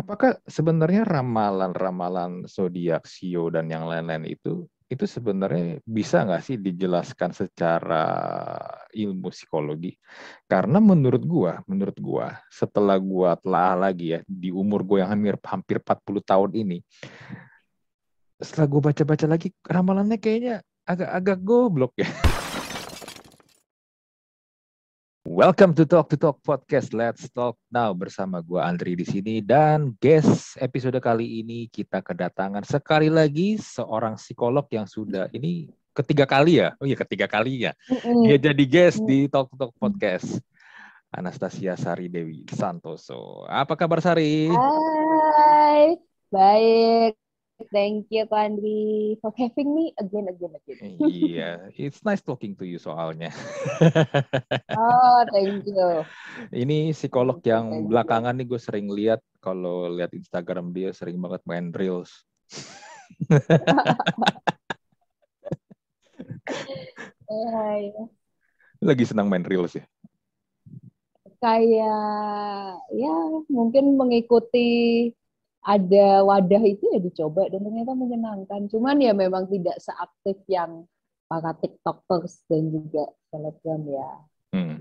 Apakah sebenarnya ramalan-ramalan zodiak, sio dan yang lain-lain itu itu sebenarnya bisa nggak sih dijelaskan secara ilmu psikologi? Karena menurut gua, menurut gua, setelah gua telah lagi ya di umur gua yang hampir hampir 40 tahun ini, setelah gua baca-baca lagi ramalannya kayaknya agak-agak goblok ya. Welcome to Talk to Talk Podcast. Let's talk now bersama gua Andri di sini dan guest episode kali ini kita kedatangan sekali lagi seorang psikolog yang sudah ini ketiga kali ya. Oh iya ketiga kali ya. Dia jadi guest di Talk to Talk Podcast. Anastasia Sari Dewi Santoso. Apa kabar Sari? Hai, baik. Thank you, Ko Andri, for having me again, again, again. Iya, it's nice talking to you soalnya. oh, thank you. Ini psikolog yang belakangan nih gue sering lihat kalau lihat Instagram dia sering banget main reels. ya. Lagi senang main reels ya? Kayak ya mungkin mengikuti ada wadah itu ya dicoba dan ternyata menyenangkan. Cuman ya memang tidak seaktif yang para tiktokers dan juga selebgram ya. Hmm.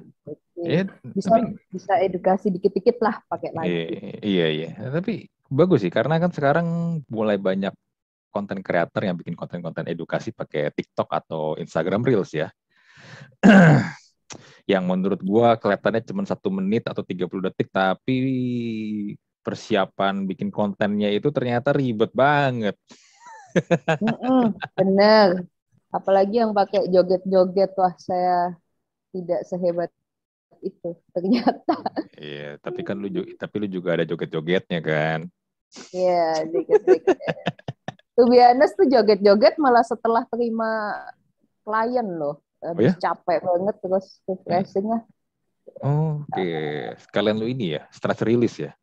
Ya, bisa tapi, bisa edukasi dikit-dikit lah pakai lagi. Iya, iya iya. Tapi bagus sih karena kan sekarang mulai banyak konten kreator yang bikin konten-konten edukasi pakai TikTok atau Instagram Reels ya. yang menurut gua kelihatannya cuma satu menit atau 30 detik tapi persiapan bikin kontennya itu ternyata ribet banget. bener. Apalagi yang pakai joget-joget wah saya tidak sehebat itu ternyata. Iya, tapi kan lu tapi lu juga ada joget-jogetnya kan. Iya, joget-joget. tuh biasa tuh joget-joget malah setelah terima klien loh. Habis oh, ya? capek banget terus refreshingnya. Oh, Oke, okay. sekalian lu ini ya, stress release ya?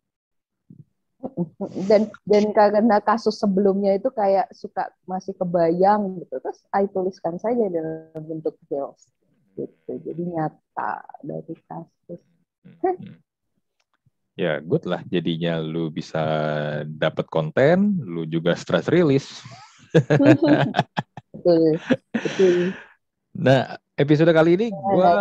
Dan dan karena kasus sebelumnya itu kayak suka masih kebayang gitu terus I tuliskan saja dalam bentuk reels gitu. Jadi nyata dari kasus. Hmm. ya good lah jadinya lu bisa dapat konten lu juga stress release. Betul betul. Nah episode kali ini gue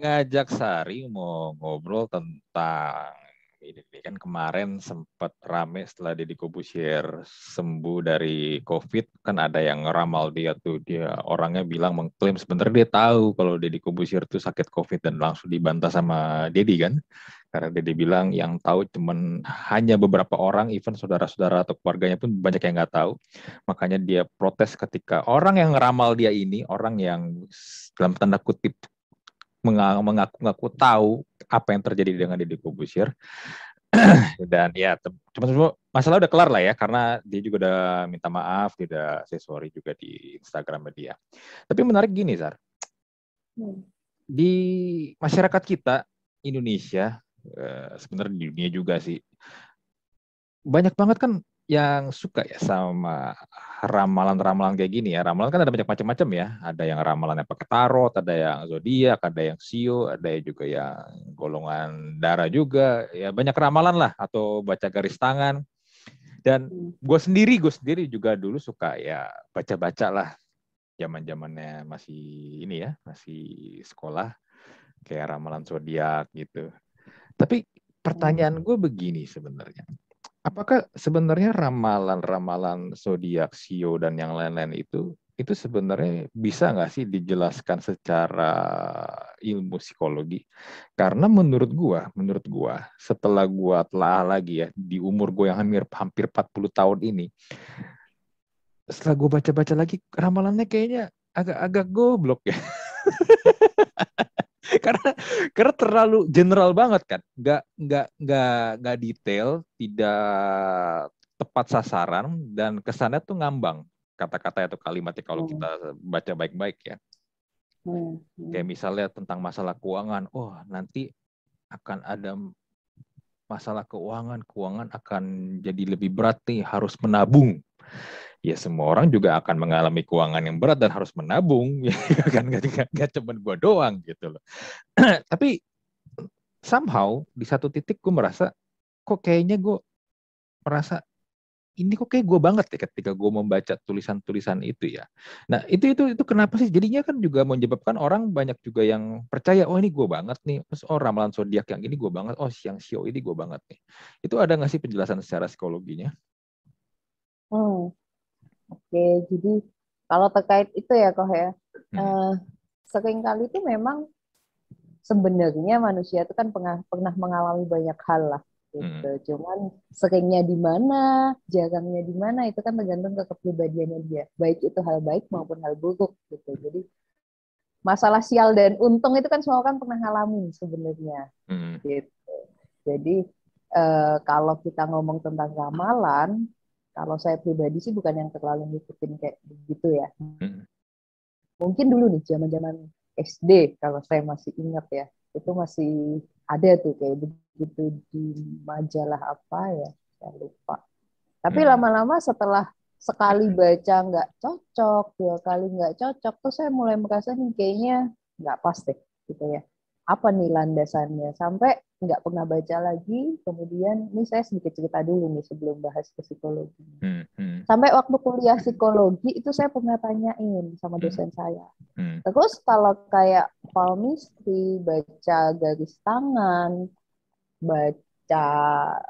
ngajak Sari mau ngobrol tentang ini, kan kemarin sempat rame setelah Deddy Kobusier sembuh dari COVID kan ada yang ngeramal dia tuh. Dia orangnya bilang mengklaim sebenarnya dia tahu kalau Deddy Kobusier tuh sakit COVID dan langsung dibantah sama Deddy kan? Karena Deddy bilang yang tahu cuman hanya beberapa orang even saudara-saudara atau keluarganya pun banyak yang nggak tahu. Makanya dia protes ketika orang yang ngeramal dia ini orang yang dalam tanda kutip mengaku-ngaku tahu apa yang terjadi dengan Deddy Kobusier. Dan ya cuma masalah udah kelar lah ya karena dia juga udah minta maaf dia udah say sorry juga di Instagram dia tapi menarik gini Zar. Hmm. di masyarakat kita Indonesia eh, sebenarnya di dunia juga sih banyak banget kan yang suka ya sama ramalan-ramalan kayak gini ya. Ramalan kan ada banyak macam-macam ya. Ada yang ramalannya pakai tarot, ada yang zodiak, ada yang sio, ada juga yang golongan darah juga. Ya banyak ramalan lah atau baca garis tangan. Dan gue sendiri, gue sendiri juga dulu suka ya baca-baca lah zaman zamannya masih ini ya, masih sekolah kayak ramalan zodiak gitu. Tapi pertanyaan gue begini sebenarnya apakah sebenarnya ramalan-ramalan zodiak, sio dan yang lain-lain itu itu sebenarnya bisa nggak sih dijelaskan secara ilmu psikologi? Karena menurut gua, menurut gua, setelah gua telah lagi ya di umur gua yang hampir hampir 40 tahun ini, setelah gua baca-baca lagi ramalannya kayaknya agak-agak goblok ya. karena karena terlalu general banget kan nggak nggak nggak nggak detail tidak tepat sasaran dan kesannya tuh ngambang kata-kata atau kalimatnya kalau hmm. kita baca baik-baik ya hmm. Hmm. kayak misalnya tentang masalah keuangan oh nanti akan ada masalah keuangan keuangan akan jadi lebih berat nih harus menabung ya semua orang juga akan mengalami keuangan yang berat dan harus menabung ya kan nggak cuma gue doang gitu loh tapi somehow di satu titik gue merasa kok kayaknya gue merasa ini kok kayak gue banget ya ketika gue membaca tulisan-tulisan itu ya. Nah itu itu itu kenapa sih? Jadinya kan juga menyebabkan orang banyak juga yang percaya oh ini gue banget nih. Terus oh ramalan zodiak yang ini gue banget. Oh siang sio ini gue banget nih. Itu ada nggak sih penjelasan secara psikologinya? Hmm. Oke, jadi kalau terkait itu ya kok ya, hmm. uh, sering kali itu memang sebenarnya manusia itu kan pernah pernah mengalami banyak hal lah gitu. Hmm. Cuman seringnya di mana, jarangnya di mana itu kan tergantung ke kepribadiannya dia. Baik itu hal baik maupun hal buruk gitu. Jadi masalah sial dan untung itu kan semua orang pernah ngalamin sebenarnya. Hmm. Gitu. Jadi eh, kalau kita ngomong tentang ramalan, kalau saya pribadi sih bukan yang terlalu ngikutin kayak begitu ya. Hmm. Mungkin dulu nih zaman-zaman SD kalau saya masih ingat ya, itu masih ada tuh kayak begitu di majalah apa ya saya lupa tapi hmm. lama-lama hmm. setelah sekali baca nggak cocok dua kali nggak cocok tuh saya mulai merasa nih kayaknya nggak pas deh gitu ya apa nih landasannya sampai nggak pernah baca lagi kemudian ini saya sedikit cerita dulu nih sebelum bahas ke psikologi hmm, hmm. sampai waktu kuliah psikologi itu saya pernah tanyain sama hmm. dosen hmm. saya hmm. terus kalau kayak palmistry baca garis tangan baca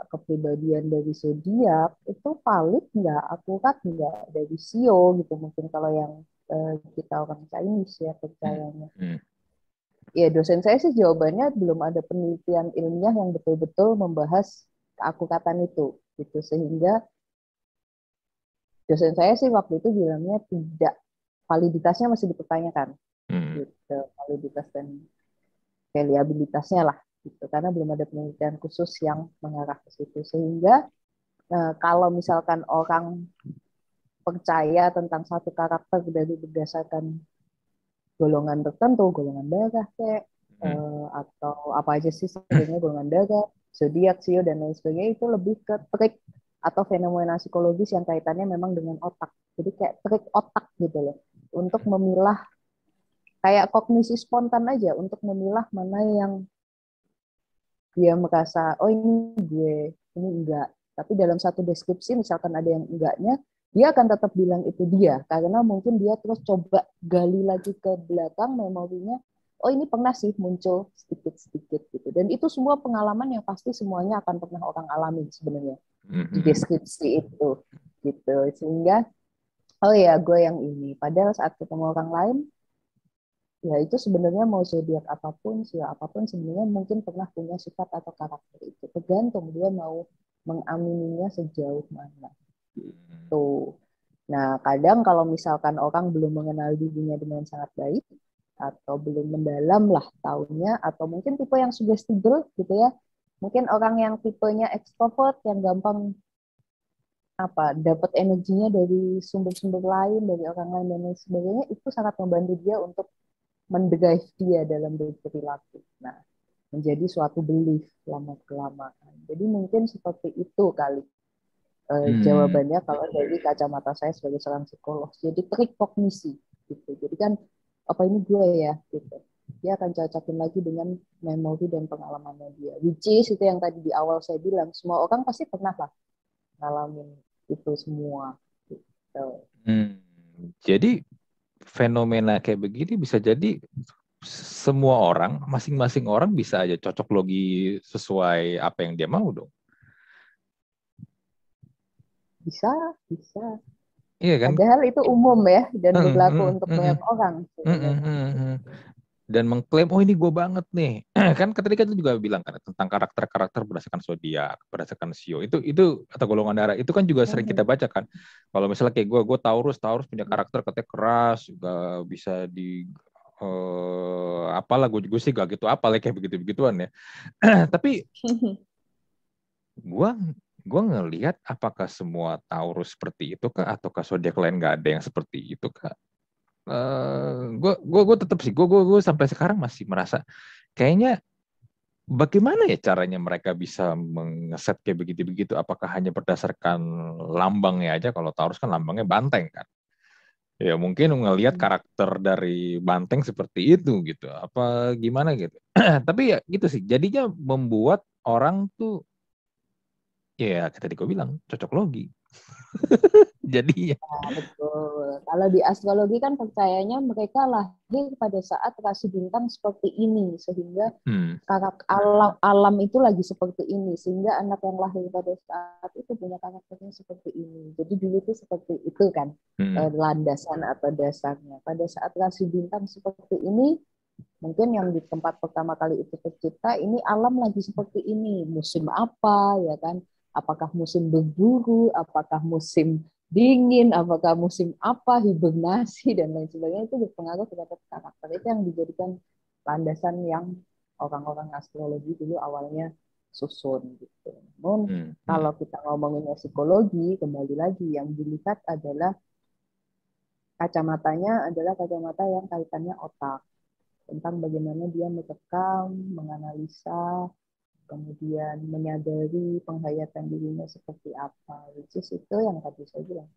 kepribadian dari zodiak itu valid nggak akurat nggak dari sio gitu mungkin kalau yang uh, kita orang Chinese ya percayanya hmm ya dosen saya sih jawabannya belum ada penelitian ilmiah yang betul-betul membahas keakuratan itu gitu. Sehingga dosen saya sih waktu itu bilangnya tidak validitasnya masih dipertanyakan. Hmm. gitu validitas dan reliabilitasnya lah gitu. Karena belum ada penelitian khusus yang mengarah ke situ. Sehingga nah, kalau misalkan orang percaya tentang satu karakter dari berdasarkan golongan tertentu, golongan darah kayak hmm. uh, atau apa aja sih sebenarnya golongan darah, zodiak, sio dan lain sebagainya itu lebih ke trik atau fenomena psikologis yang kaitannya memang dengan otak. Jadi kayak trik otak gitu loh untuk memilah kayak kognisi spontan aja untuk memilah mana yang dia merasa oh ini gue, ini enggak. Tapi dalam satu deskripsi misalkan ada yang enggaknya, dia akan tetap bilang itu dia karena mungkin dia terus coba gali lagi ke belakang memorinya oh ini pernah sih muncul sedikit-sedikit gitu. Dan itu semua pengalaman yang pasti semuanya akan pernah orang alami sebenarnya di deskripsi itu gitu. Sehingga oh ya gue yang ini. Padahal saat ketemu orang lain ya itu sebenarnya mau zodiak apa pun siapa apa pun sebenarnya mungkin pernah punya sifat atau karakter itu. Tergantung dia mau mengamininya sejauh mana Tuh. Nah, kadang kalau misalkan orang belum mengenal dirinya dengan sangat baik, atau belum mendalam lah tahunnya, atau mungkin tipe yang suggestible gitu ya, mungkin orang yang tipenya ekstrovert, yang gampang apa dapat energinya dari sumber-sumber lain, dari orang lain dan lain sebagainya, itu sangat membantu dia untuk mendrive dia dalam berperilaku. Nah, menjadi suatu belief lama kelamaan. Jadi mungkin seperti itu kali uh, hmm. jawabannya kalau dari kacamata saya sebagai seorang psikolog. Jadi trik kognisi gitu. Jadi kan apa ini gue ya gitu. Dia akan cocokin lagi dengan memori dan pengalamannya dia. Which is itu yang tadi di awal saya bilang, semua orang pasti pernah lah ngalamin itu semua. Gitu. Hmm. Jadi fenomena kayak begini bisa jadi semua orang, masing-masing orang bisa aja cocok logi sesuai apa yang dia mau dong. Bisa, bisa. Iya kan? Padahal itu umum ya dan hmm, berlaku untuk hmm, banyak orang. Hmm, dan mengklaim oh ini gue banget nih. Kan ketika itu juga bilang kan tentang karakter-karakter berdasarkan zodiak berdasarkan sio. Itu itu atau golongan darah itu kan juga sering kita baca kan. Kalau misalnya kayak gue gue taurus taurus punya karakter katanya keras juga bisa di uh, apalah gue juga sih gak gitu apa kayak begitu begituan ya. Tapi gue gue ngelihat apakah semua Taurus seperti itu kah ataukah zodiak lain nggak ada yang seperti itu kah? Gue gue gue tetap sih gue gue gue sampai sekarang masih merasa kayaknya bagaimana ya caranya mereka bisa mengeset kayak begitu begitu apakah hanya berdasarkan lambangnya aja? Kalau Taurus kan lambangnya banteng kan. Ya mungkin ngelihat hmm. karakter dari banteng seperti itu gitu. Apa gimana gitu? Tapi ya gitu sih jadinya membuat orang tuh ya tadi gue bilang cocok logi. Jadi ya. betul. Kalau di astrologi kan percayanya mereka lahir pada saat rasi bintang seperti ini sehingga hmm. karakter alam alam itu lagi seperti ini sehingga anak yang lahir pada saat itu punya karakternya seperti ini. Jadi dulu itu seperti itu kan hmm. Eh, landasan atau dasarnya. Pada saat rasi bintang seperti ini mungkin yang di tempat pertama kali itu tercipta ini alam lagi seperti ini musim apa ya kan apakah musim berburu, apakah musim dingin, apakah musim apa, hibernasi dan lain sebagainya. Itu berpengaruh terhadap karakter. Itu yang dijadikan landasan yang orang-orang astrologi dulu awalnya susun gitu. Namun hmm, hmm. kalau kita ngomongin psikologi kembali lagi yang dilihat adalah kacamatanya adalah kacamata yang kaitannya otak. Tentang bagaimana dia merekam, menganalisa, kemudian menyadari penghayatan dirinya seperti apa which is itu yang tadi saya bilang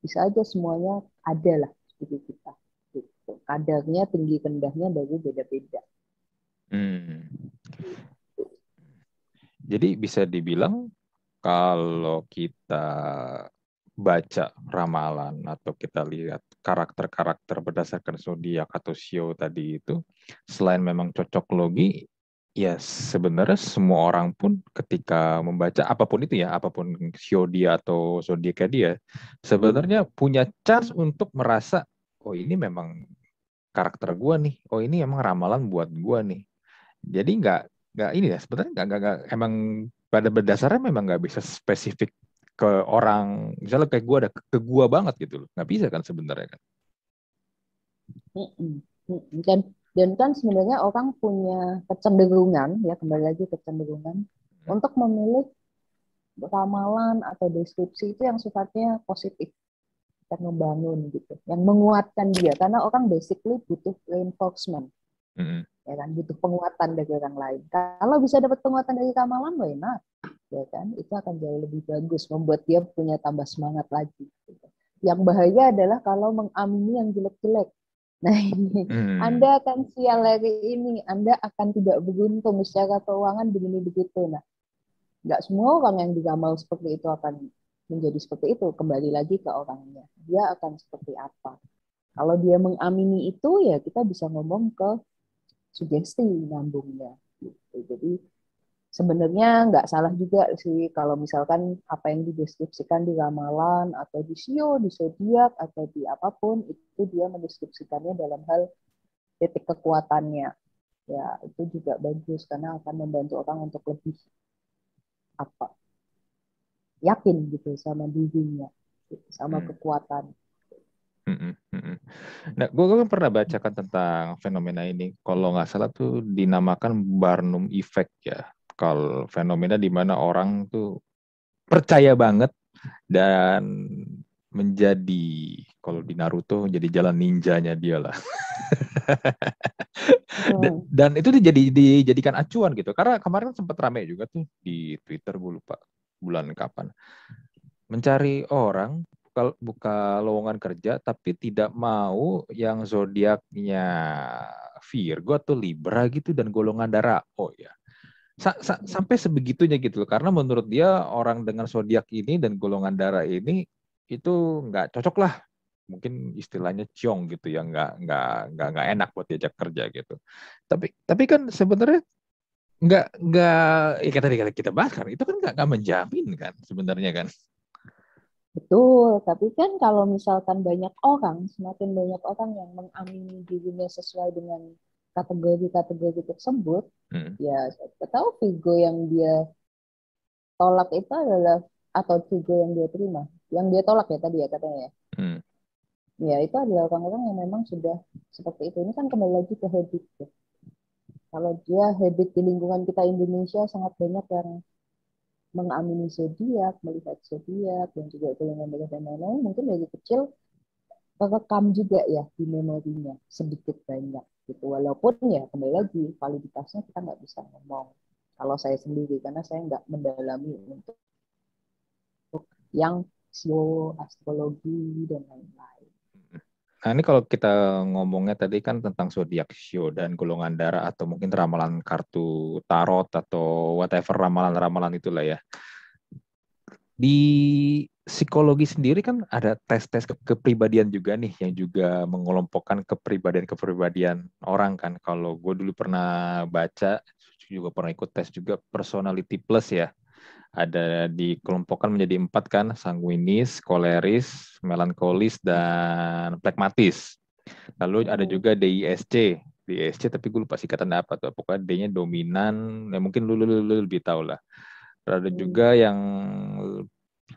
bisa aja semuanya ada lah di kita gitu. kadarnya tinggi rendahnya dari beda-beda hmm. jadi bisa dibilang kalau kita baca ramalan atau kita lihat karakter-karakter berdasarkan zodiak atau sio tadi itu selain memang cocok logi ya sebenarnya semua orang pun ketika membaca apa pun itu ya, apa pun dia atau zodiaknya dia, sebenarnya punya chance untuk merasa oh ini memang karakter gua nih, oh ini emang ramalan buat gua nih. Jadi nggak nggak ini ya sebenarnya nggak, nggak, emang pada berdasarnya memang nggak bisa spesifik ke orang misalnya kayak gua ada ke gua banget gitu loh. Nggak bisa kan sebenarnya kan? Dan dan kan sebenarnya orang punya kecenderungan, ya kembali lagi kecenderungan, hmm. untuk memilih ramalan atau deskripsi itu yang sifatnya positif dan membangun gitu, yang menguatkan dia karena orang basically butuh reinforcement, mm-hmm. ya kan butuh penguatan dari orang lain. Kalau bisa dapat penguatan dari ramalan, why not? Ya kan, itu akan jauh lebih bagus, membuat dia punya tambah semangat lagi. Gitu. Yang bahaya adalah kalau mengamini yang jelek-jelek, Nah ini, hmm. Anda akan sial hari ini, Anda akan tidak beruntung secara keuangan begini begitu. Nah, nggak semua orang yang diramal seperti itu akan menjadi seperti itu. Kembali lagi ke orangnya, dia akan seperti apa. Kalau dia mengamini itu, ya kita bisa ngomong ke sugesti nyambungnya. Gitu. Jadi sebenarnya nggak salah juga sih kalau misalkan apa yang dideskripsikan di ramalan atau di sio, di zodiak atau di apa pun itu dia mendeskripsikannya dalam hal titik kekuatannya. Ya, itu juga bagus karena akan membantu orang untuk lebih apa? yakin gitu sama dirinya, sama hmm. kekuatan. Nah, gue kan pernah bacakan tentang fenomena ini. Kalau nggak salah tuh dinamakan Barnum Effect ya kalau fenomena di mana orang tuh percaya banget dan menjadi kalau di Naruto jadi jalan ninjanya dia lah. dan, dan itu dijadi, dijadikan acuan gitu. Karena kemarin sempat ramai juga tuh di Twitter gue lupa bulan kapan. Mencari orang buka, buka lowongan kerja tapi tidak mau yang zodiaknya Virgo atau Libra gitu dan golongan darah. Oh ya sa sa sampai sebegitunya gitu loh. Karena menurut dia orang dengan zodiak ini dan golongan darah ini itu nggak cocok lah. Mungkin istilahnya ciong gitu ya. Nggak nggak nggak nggak enak buat diajak kerja gitu. Tapi tapi kan sebenarnya nggak nggak ya tadi kita bahas kan itu kan nggak nggak menjamin kan sebenarnya kan. Betul. Tapi kan kalau misalkan banyak orang semakin banyak orang yang mengamini dirinya sesuai dengan kategori-kategori tersebut, hmm. ya saya tahu Vigo yang dia tolak itu adalah atau Vigo yang dia terima, yang dia tolak ya tadi ya katanya ya. Hmm. Ya itu adalah orang-orang yang memang sudah seperti itu. Ini kan kembali lagi ke habit ya. Kalau dia habit di lingkungan kita Indonesia sangat banyak yang mengamini zodiak, melihat zodiak dan juga golongan darah dan lain-lain, mungkin dari kecil terekam juga ya di memorinya sedikit banyak gitu walaupun ya kembali lagi validitasnya kita nggak bisa ngomong kalau saya sendiri karena saya nggak mendalami untuk yang sio astrologi dan lain-lain. Nah ini kalau kita ngomongnya tadi kan tentang zodiak sio dan golongan darah atau mungkin ramalan kartu tarot atau whatever ramalan-ramalan itulah ya. Di psikologi sendiri kan ada tes-tes ke kepribadian juga nih yang juga mengelompokkan kepribadian-kepribadian orang kan. Kalau gue dulu pernah baca, juga pernah ikut tes juga personality plus ya. Ada dikelompokkan menjadi empat kan, sanguinis, koleris, melankolis, dan pragmatis. Lalu ada juga DISC, DISC tapi gue lupa singkatan apa tuh. Pokoknya D-nya dominan, ya mungkin lu, lu, lu, lu lebih tahu lah. Ada hmm. juga yang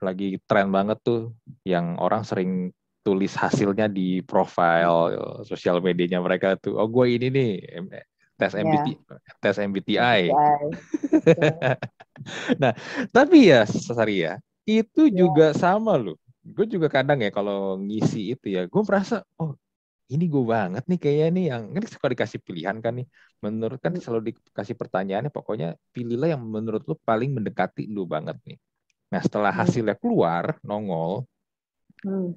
lagi tren banget tuh, yang orang sering tulis hasilnya di profile sosial medianya mereka tuh. Oh gue ini nih tes MBT, yeah. tes MBTI. nah, tapi ya Sasari ya, itu yeah. juga sama loh. Gue juga kadang ya kalau ngisi itu ya, gue merasa oh ini gue banget nih kayaknya nih yang ini suka dikasih pilihan kan nih menurut kan hmm. selalu dikasih pertanyaannya pokoknya pilihlah yang menurut lu paling mendekati lu banget nih nah setelah hmm. hasilnya keluar nongol hmm.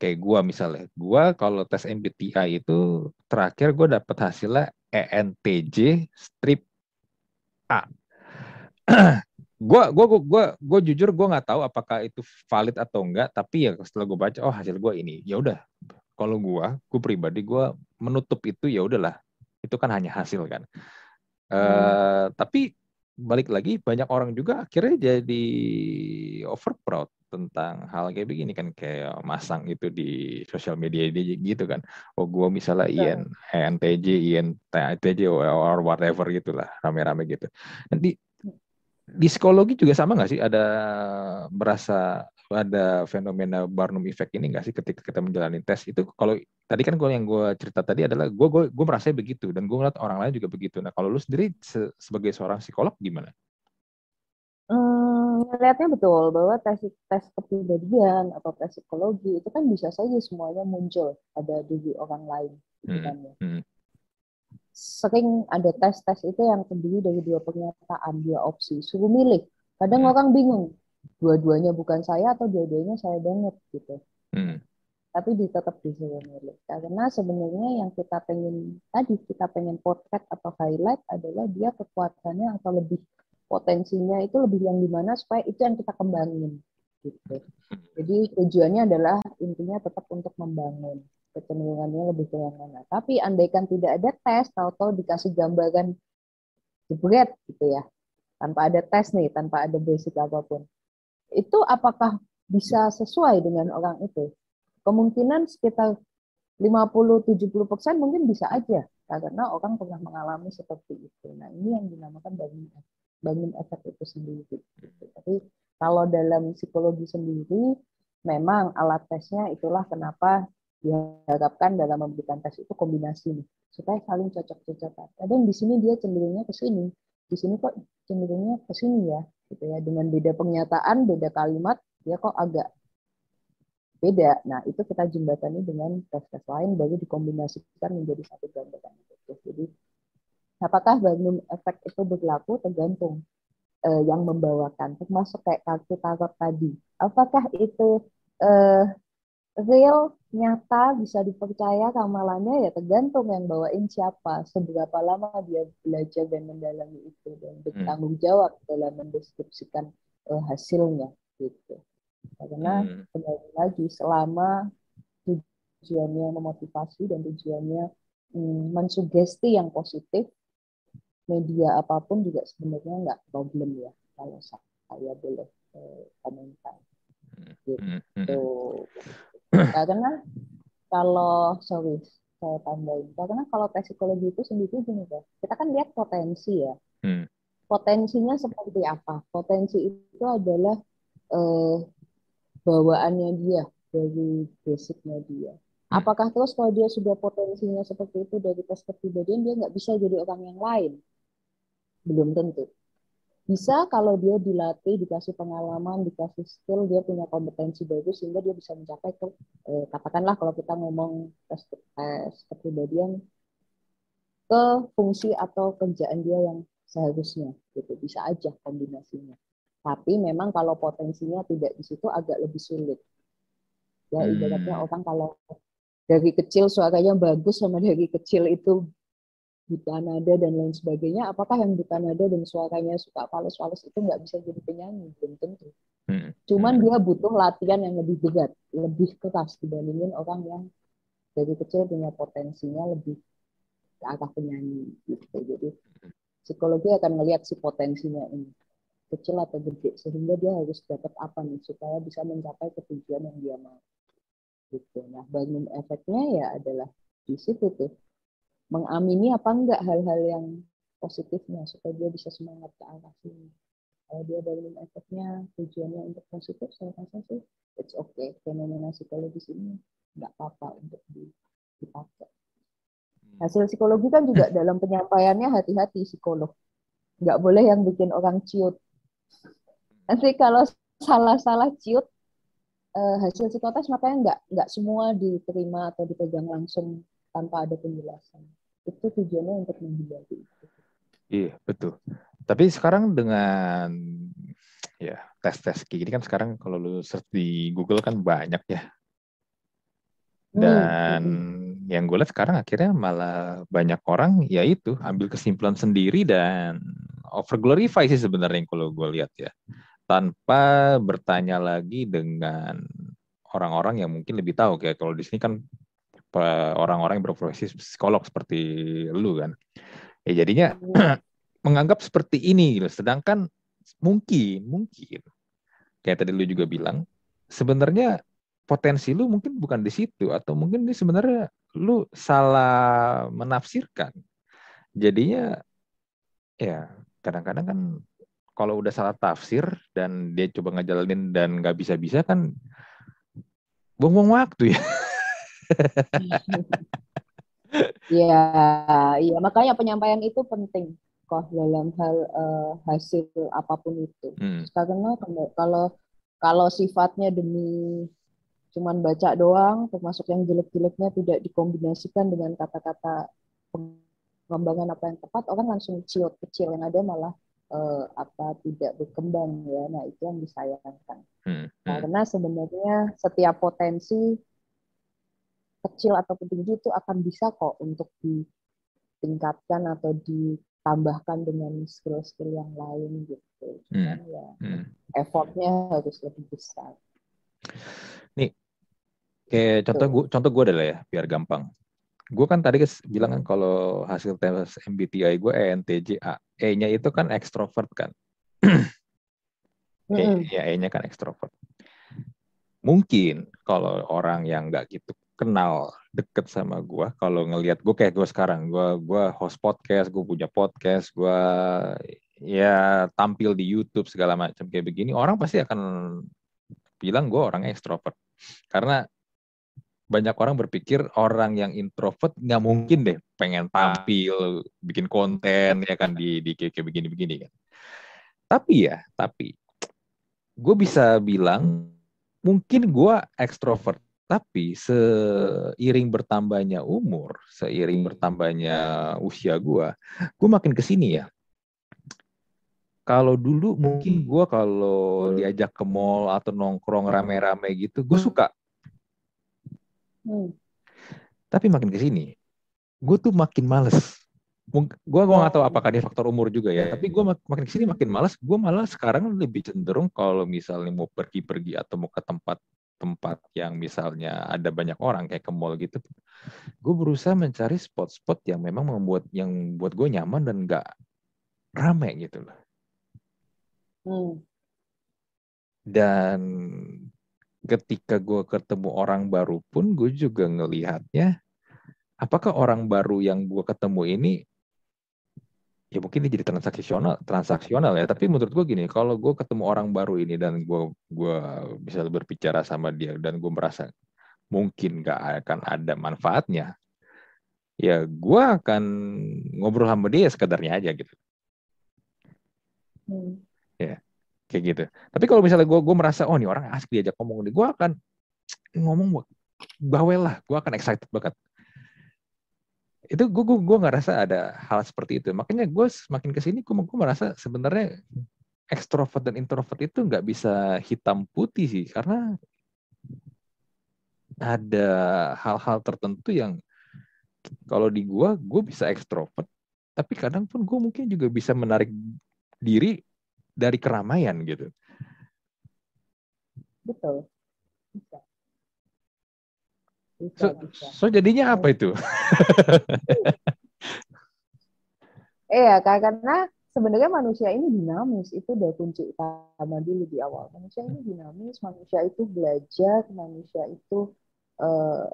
kayak gue misalnya gue kalau tes MBTI itu terakhir gue dapet hasilnya ENTJ strip A gue gue gue gue jujur gue nggak tahu apakah itu valid atau enggak tapi ya setelah gue baca oh hasil gue ini ya udah kalau gue gue pribadi gue menutup itu ya udahlah. Itu kan hanya hasil kan. Hmm. uh, tapi balik lagi banyak orang juga akhirnya jadi over proud tentang hal kayak begini kan. Kayak masang itu di sosial media gitu kan. Oh gue misalnya IN INTJ INTJ or whatever gitulah rame-rame gitu. Nanti di psikologi juga sama nggak sih? Ada berasa ada fenomena Barnum effect ini nggak sih ketika kita menjalani tes itu kalau tadi kan gue yang gue cerita tadi adalah gue gue gue merasa begitu dan gue ngeliat orang lain juga begitu nah kalau lu sendiri se sebagai seorang psikolog gimana? Hmm, melihatnya betul bahwa tes tes kepribadian atau tes psikologi itu kan bisa saja semuanya muncul pada diri orang lain gitu hmm. kan ya. Hmm. Sering ada tes-tes itu yang terdiri dari dua pernyataan, dua opsi, suruh milih. Kadang hmm. orang bingung, dua-duanya bukan saya atau dua-duanya saya banget gitu. Hmm. Tapi tetap disuruh milih. Karena sebenarnya yang kita pengen tadi kita pengen potret atau highlight adalah dia kekuatannya atau lebih potensinya itu lebih yang di mana supaya itu yang kita kembangin gitu. Jadi tujuannya adalah intinya tetap untuk membangun kecenderungannya lebih ke yang mana. Tapi andaikan tidak ada tes, tahu-tahu dikasih gambaran jebret gitu ya, tanpa ada tes nih, tanpa ada basic apa pun itu apakah bisa sesuai dengan orang itu? Kemungkinan sekitar 50-70 persen mungkin bisa aja karena orang pernah mengalami seperti itu. Nah ini yang dinamakan bangun bangun efek itu sendiri. Gitu. Tapi kalau dalam psikologi sendiri, memang alat tesnya itulah kenapa diharapkan dalam memberikan tes itu kombinasi nih supaya saling cocok-cocokan. Kadang di sini dia cenderungnya ke sini, di sini kok cenderungnya ke sini ya gitu ya. Dengan beda pernyataan beda kalimat dia kok agak beda. Nah itu kita jembatani dengan tes-tes lain baru dikombinasikan menjadi satu gambaran. Itu jadi apakah Barnum efek itu berlaku? Tergantung eh, yang membawakan. Termasuk kayak kartu tarot tadi. Apakah itu eh, real nyata bisa dipercaya ramalannya ya tergantung yang bawain siapa seberapa lama dia belajar dan mendalami itu dan hmm. bertanggung jawab dalam mendeskripsikan uh, hasilnya gitu karena hmm. kembali lagi selama tujuannya memotivasi dan tujuannya hmm, mensugesti yang positif media apa pun juga sebenarnya nggak problem ya kalau saya boleh uh, komentar hmm. karena kalau sorry saya tambahin. Karena kalau tes psikologi itu sendiri gini ya kita kan lihat potensi ya. Hmm. potensinya seperti apa? Potensi itu adalah eh, bawaannya dia dari basicnya dia. Hmm. apakah terus kalau dia sudah potensinya seperti itu dari tes kepribadian dia nggak bisa jadi orang yang lain? Belum tentu bisa kalau dia dilatih, dikasih pengalaman, dikasih skill, dia punya kompetensi bagus sehingga dia bisa mencapai ke eh, katakanlah kalau kita ngomong tes tes kepribadian ke fungsi atau kerjaan dia yang seharusnya gitu bisa aja kombinasinya. Tapi memang kalau potensinya tidak di situ agak lebih sulit. Ya ibaratnya hmm. orang kalau dari kecil suaranya bagus sama dari kecil itu buta nada dan lain sebagainya, apakah yang buta nada dan suaranya suka fals-fals itu nggak bisa jadi penyanyi? Belum tentu. Hmm. Cuman dia butuh latihan yang lebih berat, lebih keras dibandingin orang yang dari kecil punya potensinya lebih ke arah penyanyi gitu. Jadi psikologi akan melihat si potensinya ini kecil atau gede sehingga dia harus dapat apa nih supaya bisa mencapai ketujuan yang dia mau gitu. Nah, bangun efeknya ya adalah di situ tuh mengamini apa enggak hal-hal yang positifnya supaya dia bisa semangat ke arah sini. Kalau dia bangun efeknya tujuannya untuk positif, saya rasa sih it's okay. Fenomena psikologis ini enggak apa-apa untuk dipakai. Hmm. Hasil psikologi kan juga dalam penyampaiannya hati-hati psikolog. Nggak boleh yang bikin orang ciut. Nanti kalau salah-salah ciut, eh, hasil psikotes makanya nggak nggak semua diterima atau dipegang langsung tanpa ada penjelasan itu tujuannya untuk menghindari Iya betul. Tapi sekarang dengan ya tes-tes kayak gini kan sekarang kalau lu search di Google kan banyak ya. Hmm, Dan hmm. yang gue lihat sekarang akhirnya malah banyak orang ya itu ambil kesimpulan sendiri dan over glorify sih sebenarnya kalau gue lihat ya. Tanpa bertanya lagi dengan orang-orang yang mungkin lebih tahu kayak kalau di sini kan orang-orang yang berprofesi psikolog seperti lu kan. Ya jadinya hmm. menganggap seperti ini gitu. Sedangkan mungkin mungkin kayak tadi lu juga bilang sebenarnya potensi lu mungkin bukan di situ atau mungkin ini sebenarnya lu salah menafsirkan. Jadinya ya kadang-kadang kan kalau udah salah tafsir dan dia coba ngejalanin dan nggak bisa-bisa kan buang-buang waktu ya. Iya, iya makanya penyampaian itu penting kok dalam hal uh, hasil apa pun itu. Hmm. Karena kalau kalau sifatnya demi cuman baca doang, termasuk yang jelek-jeleknya tidak dikombinasikan dengan kata-kata pengembangan apa yang tepat, orang langsung ciut kecil yang ada malah uh, apa tidak berkembang ya. Nah itu yang disayangkan. Hmm. Hmm. Karena sebenarnya setiap potensi kecil atau tinggi itu akan bisa kok untuk ditingkatkan atau ditambahkan dengan skill-skill yang lain gitu. Cuman hmm. ya hmm. effortnya harus lebih besar. Nih, kayak contoh gue, contoh gue adalah ya, biar gampang. Gue kan tadi bilang kan kalau hasil tes MBTI gue ENTJ E-nya itu kan ekstrovert kan. e, ya E-nya kan ekstrovert. Mungkin kalau orang yang nggak gitu kenal deket sama gue kalau ngelihat gue kayak gue sekarang gue gue host podcast gue punya podcast gue ya tampil di YouTube segala macam kayak begini orang pasti akan bilang gue orang ekstrovert. Karena banyak orang berpikir orang yang introvert nggak mungkin deh pengen tampil bikin konten ya kan di di kayak begini-begini kan. Tapi ya tapi gue bisa bilang mungkin gue ekstrovert tapi seiring bertambahnya umur, seiring bertambahnya usia gue, gue makin ke sini ya. Kalau dulu mungkin gue kalau diajak ke mall atau nongkrong rame-rame gitu, gue suka. Hmm. Tapi makin ke sini, gue tuh makin males. Gue gue nggak tahu apakah dia faktor umur juga ya. Tapi gue makin ke sini makin males. Gue malah sekarang lebih cenderung kalau misalnya mau pergi-pergi atau mau ke tempat tempat yang misalnya ada banyak orang kayak ke mall gitu, gue berusaha mencari spot-spot yang memang membuat yang buat gue nyaman dan nggak rame gitu loh. Hmm. Dan ketika gue ketemu orang baru pun gue juga ngelihatnya apakah orang baru yang gue ketemu ini ya mungkin ini jadi transaksional transaksional ya. Tapi menurut gue gini kalau gue ketemu orang baru ini dan gue gue bisa berbicara sama dia dan gue merasa mungkin gak akan ada manfaatnya ya gue akan ngobrol sama dia sekedarnya aja gitu. Hmm. ya kayak gitu. Tapi kalau misalnya gue gue merasa oh ini orang asik diajak ngomong nih gue akan ngomong bawel lah gue akan excited banget itu gue gue gue nggak rasa ada hal seperti itu makanya gue semakin ke sini gue gue merasa sebenarnya ekstrovert dan introvert itu nggak bisa hitam putih sih karena ada hal-hal tertentu yang kalau di gue gue bisa ekstrovert tapi kadang pun gue mungkin juga bisa menarik diri dari keramaian gitu. Betul. So, so jadinya apa itu? Iya, karena sebenarnya manusia ini dinamis itu udah kunci utama dulu di awal manusia ini dinamis manusia itu belajar manusia itu uh,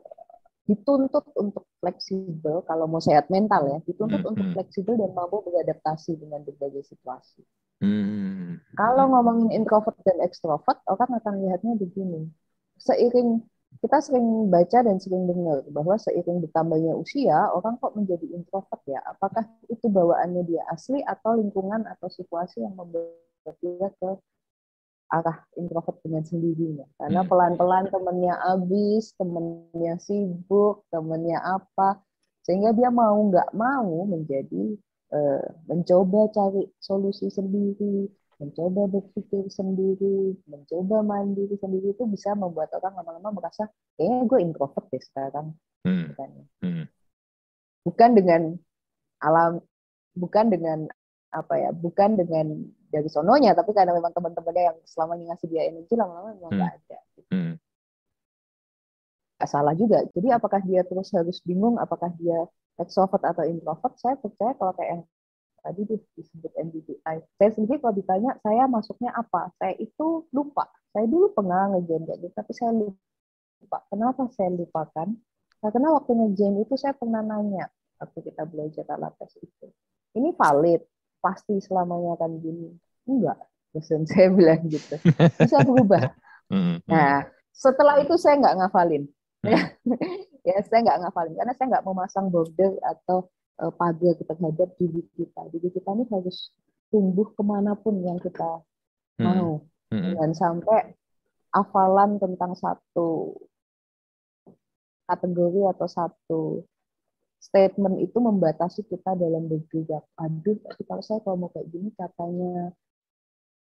dituntut untuk fleksibel kalau mau sehat mental ya dituntut hmm. untuk hmm. fleksibel dan mampu beradaptasi dengan berbagai situasi hmm. kalau ngomongin introvert dan ekstrovert orang akan lihatnya begini seiring kita sering baca dan sering dengar bahwa seiring bertambahnya usia, orang kok menjadi introvert ya. Apakah itu bawaannya dia asli atau lingkungan atau situasi yang membuat dia ke arah introvert dengan sendirinya. Karena hmm. pelan-pelan temennya habis, temennya sibuk, temennya apa, sehingga dia mau nggak mau menjadi uh, mencoba cari solusi sendiri, mencoba berpikir sendiri, mencoba mandiri sendiri itu bisa membuat orang lama-lama merasa, eh gue introvert deh sekarang. Hmm. Hmm. Bukan dengan alam, bukan dengan apa ya, bukan dengan dari sononya, tapi karena memang teman-temannya yang selama ini ngasih dia energi lama-lama memang hmm. nggak ada. Hmm. Gak salah juga. Jadi apakah dia terus harus bingung apakah dia extrovert atau introvert? Saya percaya kalau kayak tadi disebut MBTI. Saya sendiri kalau ditanya saya masuknya apa, saya itu lupa. Saya dulu pernah ngejen gitu, tapi saya lupa. Kenapa saya lupakan? Karena waktu ngejen itu saya pernah nanya waktu kita belajar alat tes itu. Ini valid, pasti selamanya akan gini. Enggak, dosen saya bilang gitu. Bisa berubah. Mm-hmm. Nah, setelah itu saya nggak ngafalin. Ya, saya nggak ngafalin karena saya nggak memasang border atau pagar terhadap diri kita. Diri kita ini harus tumbuh ke mana pun yang kita hmm. mau. Hmm. Dan sampai hafalan tentang satu kategori atau satu statement itu membatasi kita dalam bergerak. Aduh, kalau saya kalau mau kayak gini katanya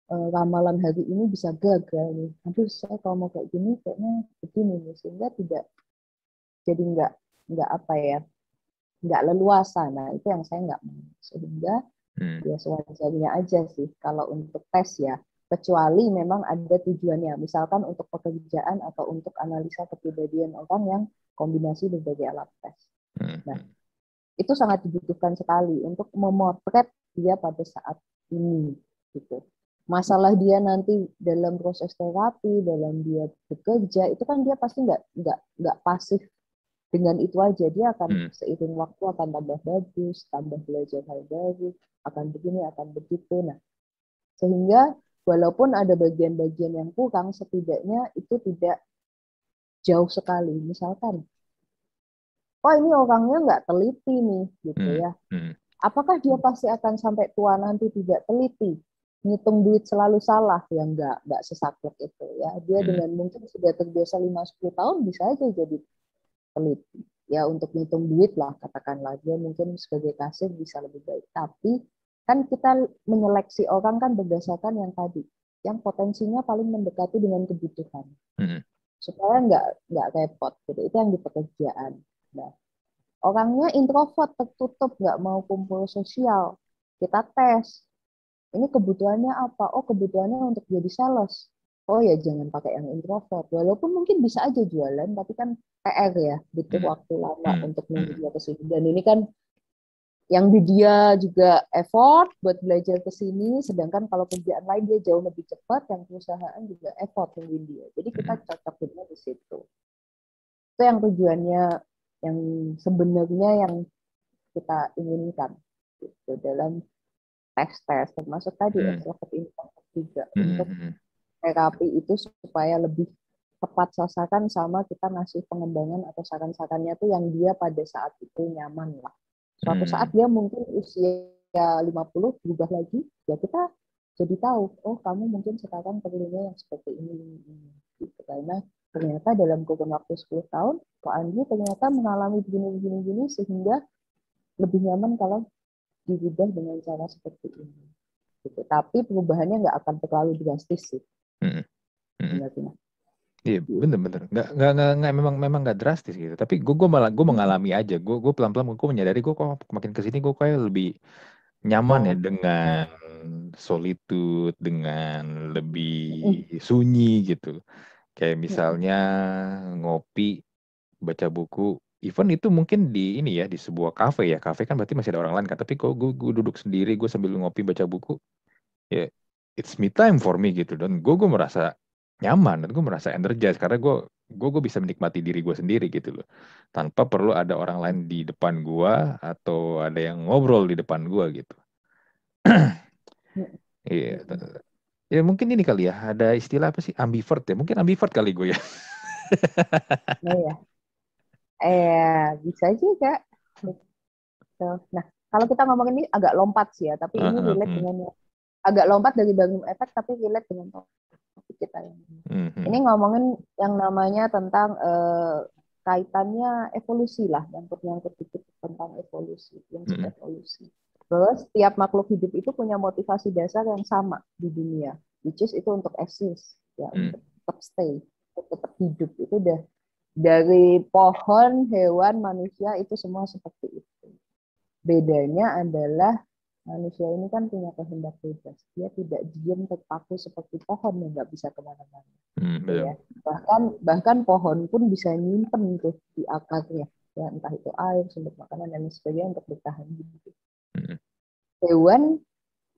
uh, ramalan hari ini bisa gagal nih. Aduh, saya kalau mau kayak gini kayaknya begini nih sehingga tidak jadi nggak nggak apa ya nggak leluasa. Nah, itu yang saya nggak mau. Sehingga hmm. ya sewajarnya aja sih kalau untuk tes ya. Kecuali memang ada tujuannya. Misalkan untuk pekerjaan atau untuk analisa kepribadian orang yang kombinasi berbagai alat tes. Hmm. Nah, itu sangat dibutuhkan sekali untuk memotret dia pada saat ini gitu. Masalah dia nanti dalam proses terapi, dalam dia bekerja, itu kan dia pasti nggak nggak nggak pasif dengan itu aja dia akan hmm. seiring waktu akan tambah bagus, tambah belajar hal baru, akan begini, akan begitu. Nah, sehingga walaupun ada bagian-bagian yang kurang, setidaknya itu tidak jauh sekali. Misalkan, oh ini orangnya nggak teliti nih, gitu hmm. ya. Hmm. Apakah dia pasti akan sampai tua nanti tidak teliti? ngitung duit selalu salah ya nggak nggak sesaklek itu ya dia hmm. dengan mungkin sudah terbiasa 5-10 tahun bisa aja jadi peneliti ya untuk ngitung duit lah katakanlah dia mungkin sebagai kasir bisa lebih baik. Tapi kan kita menyeleksi orang kan berdasarkan yang tadi yang potensinya paling mendekati dengan kebutuhan. Hmm. supaya nggak nggak repot gitu. Itu yang di pekerjaan. Nah orangnya introvert tertutup nggak mau kumpul sosial. Kita tes ini kebutuhannya apa? Oh kebutuhannya untuk jadi sales oh ya jangan pakai yang introvert walaupun mungkin bisa aja jualan tapi kan PR ya butuh hmm. waktu lama hmm. untuk nunggu dia ke sini dan ini kan yang di dia juga effort buat belajar ke sini sedangkan kalau kerjaan lain dia jauh lebih cepat yang perusahaan juga effort nungguin dia jadi kita hmm. cocok di situ itu yang tujuannya yang sebenarnya yang kita inginkan gitu dalam tes tes termasuk tadi hmm. extrovert introvert juga hmm. untuk terapi itu supaya lebih tepat sasaran sama kita ngasih pengembangan atau saran-sarannya tuh yang dia pada saat itu nyaman lah. Suatu hmm. saat dia mungkin usia 50 berubah lagi, ya kita jadi tahu, oh kamu mungkin sekarang perlunya yang seperti ini, gitu. Karena ternyata dalam kurun waktu 10 tahun, Pak Andi ternyata mengalami begini-begini sehingga lebih nyaman kalau dirubah dengan cara seperti ini. Gitu. Tapi perubahannya nggak akan terlalu drastis sih. Hmm. Hmm. Iya bener-bener nggak nggak nggak nggak memang memang nggak drastis gitu. Tapi gue gue malah gue mengalami aja. Gue gue pelan pelan gue menyadari gue kok makin ke sini gue kayak lebih nyaman ya dengan solitude dengan lebih sunyi gitu. Kayak misalnya ngopi baca buku. Even itu mungkin di ini ya di sebuah kafe ya. Kafe kan berarti masih ada orang lain kan. Tapi kok gue, gue duduk sendiri gue sambil ngopi baca buku ya it's me time for me gitu. Dan gue gue merasa nyaman dan gue merasa energized karena gue gue gue bisa menikmati diri gue sendiri gitu loh. Tanpa perlu ada orang lain di depan gue atau ada yang ngobrol di depan gue gitu. Iya yeah. ya mungkin ini kali ya. Ada istilah apa sih? Ambivert ya? Mungkin ambivert kali gue ya. Oh, ya eh bisa juga nah kalau kita ngomong ini agak lompat sih ya tapi ini relate dengan agak lompat dari bangun efek tapi relate dengan topik kita ini. Mm-hmm. Ini ngomongin yang namanya tentang uh, kaitannya evolusi lah, yang nyangkut dikit tentang evolusi, yang mm-hmm. evolusi. Terus setiap makhluk hidup itu punya motivasi dasar yang sama di dunia, which is itu untuk eksis, ya, mm. untuk tetap stay, untuk tetap hidup. Itu udah dari pohon, hewan, manusia itu semua seperti itu. Bedanya adalah manusia ini kan punya kehendak bebas. Dia tidak diam terpaku seperti pohon yang nggak bisa ke mana-mana. Hmm, ya. Bahkan bahkan pohon pun bisa nyimpen tuh di akarnya, ya entah itu air, sumber makanan dan sebagainya untuk bertahan hidup. Hmm. Hewan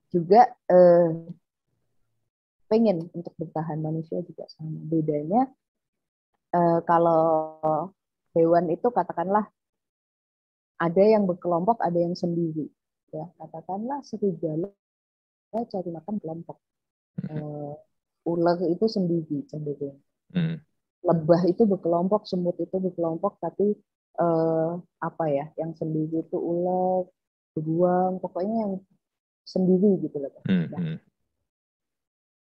juga eh, pengen untuk bertahan manusia juga sama. Bedanya eh, kalau hewan itu katakanlah ada yang berkelompok, ada yang sendiri ya katakanlah serigala cari makan kelompok. Uh, ular itu sendiri cenderung hmm. lebah itu berkelompok semut itu berkelompok tapi uh, apa ya yang sendiri itu ular beruang pokoknya yang sendiri gitu loh. Hmm. nah,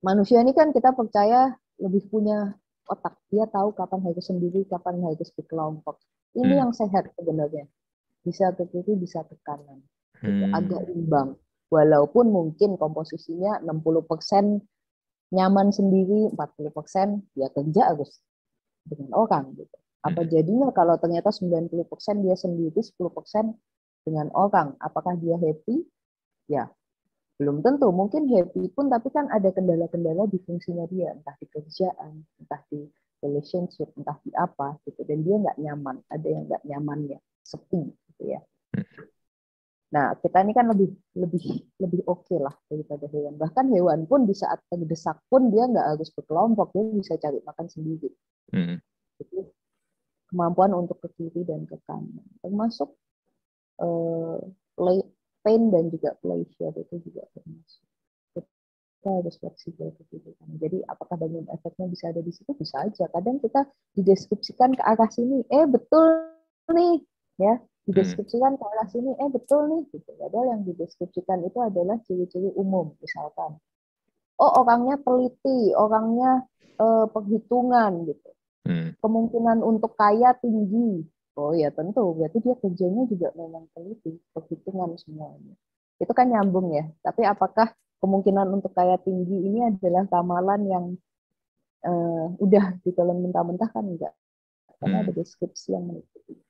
manusia ini kan kita percaya lebih punya otak. Dia tahu kapan harus sendiri kapan harus berkelompok. Ini hmm. yang sehat sebenarnya. Bisa ke kiri bisa ke kanan hmm. agak imbang. Walaupun mungkin komposisinya 60% nyaman sendiri 40% ya kerja harus dengan orang gitu. Apa hmm. jadinya kalau ternyata 90% dia sendiri 10% dengan orang? Apakah dia happy? Ya belum tentu. Mungkin happy pun tapi kan ada kendala-kendala di fungsinya dia. Entah di kerjaan entah di relationship entah di apa gitu. Dan dia nggak nyaman. Ada yang nggak nyamannya. Sepi gitu ya. Hmm. Nah, kita ini kan lebih lebih lebih oke okay lah daripada hewan. Bahkan hewan pun di saat terdesak pun dia nggak harus berkelompok, dia bisa cari makan sendiri. Hmm. Jadi kemampuan untuk ke kiri dan ke kanan, termasuk uh, play, pain dan juga pleasure itu juga termasuk. Kita harus fleksibel ke kiri kanan. Jadi apakah banyak efeknya bisa ada di situ? Bisa aja. Kadang kita dideskripsikan ke arah sini, eh betul nih, ya dideskripsikan ke arah sini, eh betul nih, gitu. Padahal yang dideskripsikan itu adalah ciri-ciri umum, misalkan. Oh orangnya teliti, orangnya eh, perhitungan, gitu. Hmm. Kemungkinan untuk kaya tinggi. Oh ya tentu, berarti dia kerjanya juga memang teliti, perhitungan semuanya. Itu kan nyambung ya. Tapi apakah kemungkinan untuk kaya tinggi ini adalah ramalan yang uh, udah ditelan mentah-mentah kan enggak? Karena hmm. ada deskripsi yang mengikuti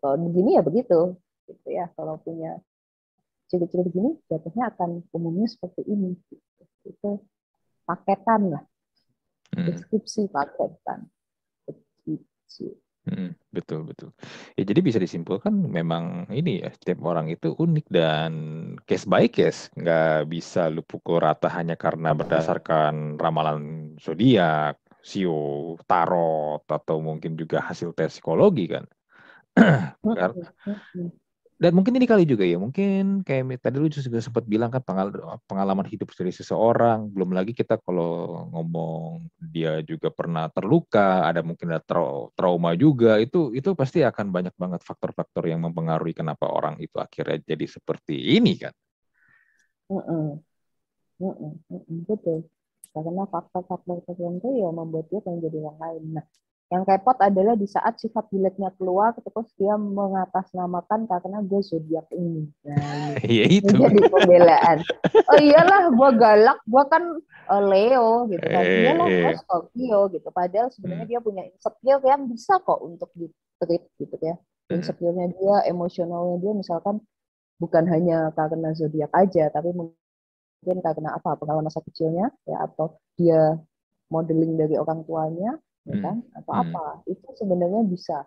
kalau begini ya begitu gitu ya. Kalau punya ciri-ciri begini jatuhnya akan umumnya seperti ini gitu. itu paketan lah. Hmm. deskripsi paketan. Begitu. Hmm, betul betul. Ya jadi bisa disimpulkan memang ini ya setiap orang itu unik dan case by case. Nggak bisa lu pukul rata hanya karena berdasarkan ramalan zodiak sio tarot atau mungkin juga hasil tes psikologi kan dan mungkin ini kali juga ya, mungkin kayak tadi lu juga sempat bilang kan pengalaman hidup dari seseorang, belum lagi kita kalau ngomong dia juga pernah terluka, ada mungkin ada trauma juga, itu itu pasti akan banyak banget faktor-faktor yang mempengaruhi kenapa orang itu akhirnya jadi seperti ini kan. betul. Karena faktor-faktor tertentu ya membuat dia menjadi orang lain. Nah, yang repot adalah di saat sifat jeleknya keluar, terus dia mengatasnamakan karena gue zodiak ini. Nah, iya itu. Jadi pembelaan. Oh iyalah, gue galak, gue kan uh, Leo gitu kan. Eh, iyalah, gue eh. Scorpio gitu. Padahal sebenarnya hmm. dia punya insecure yang bisa kok untuk di treat gitu ya. Hmm. Insecure-nya dia, emosionalnya dia misalkan bukan hanya karena zodiak aja, tapi mungkin karena apa pengalaman masa kecilnya ya atau dia modeling dari orang tuanya ya hmm. kan atau hmm. apa itu sebenarnya bisa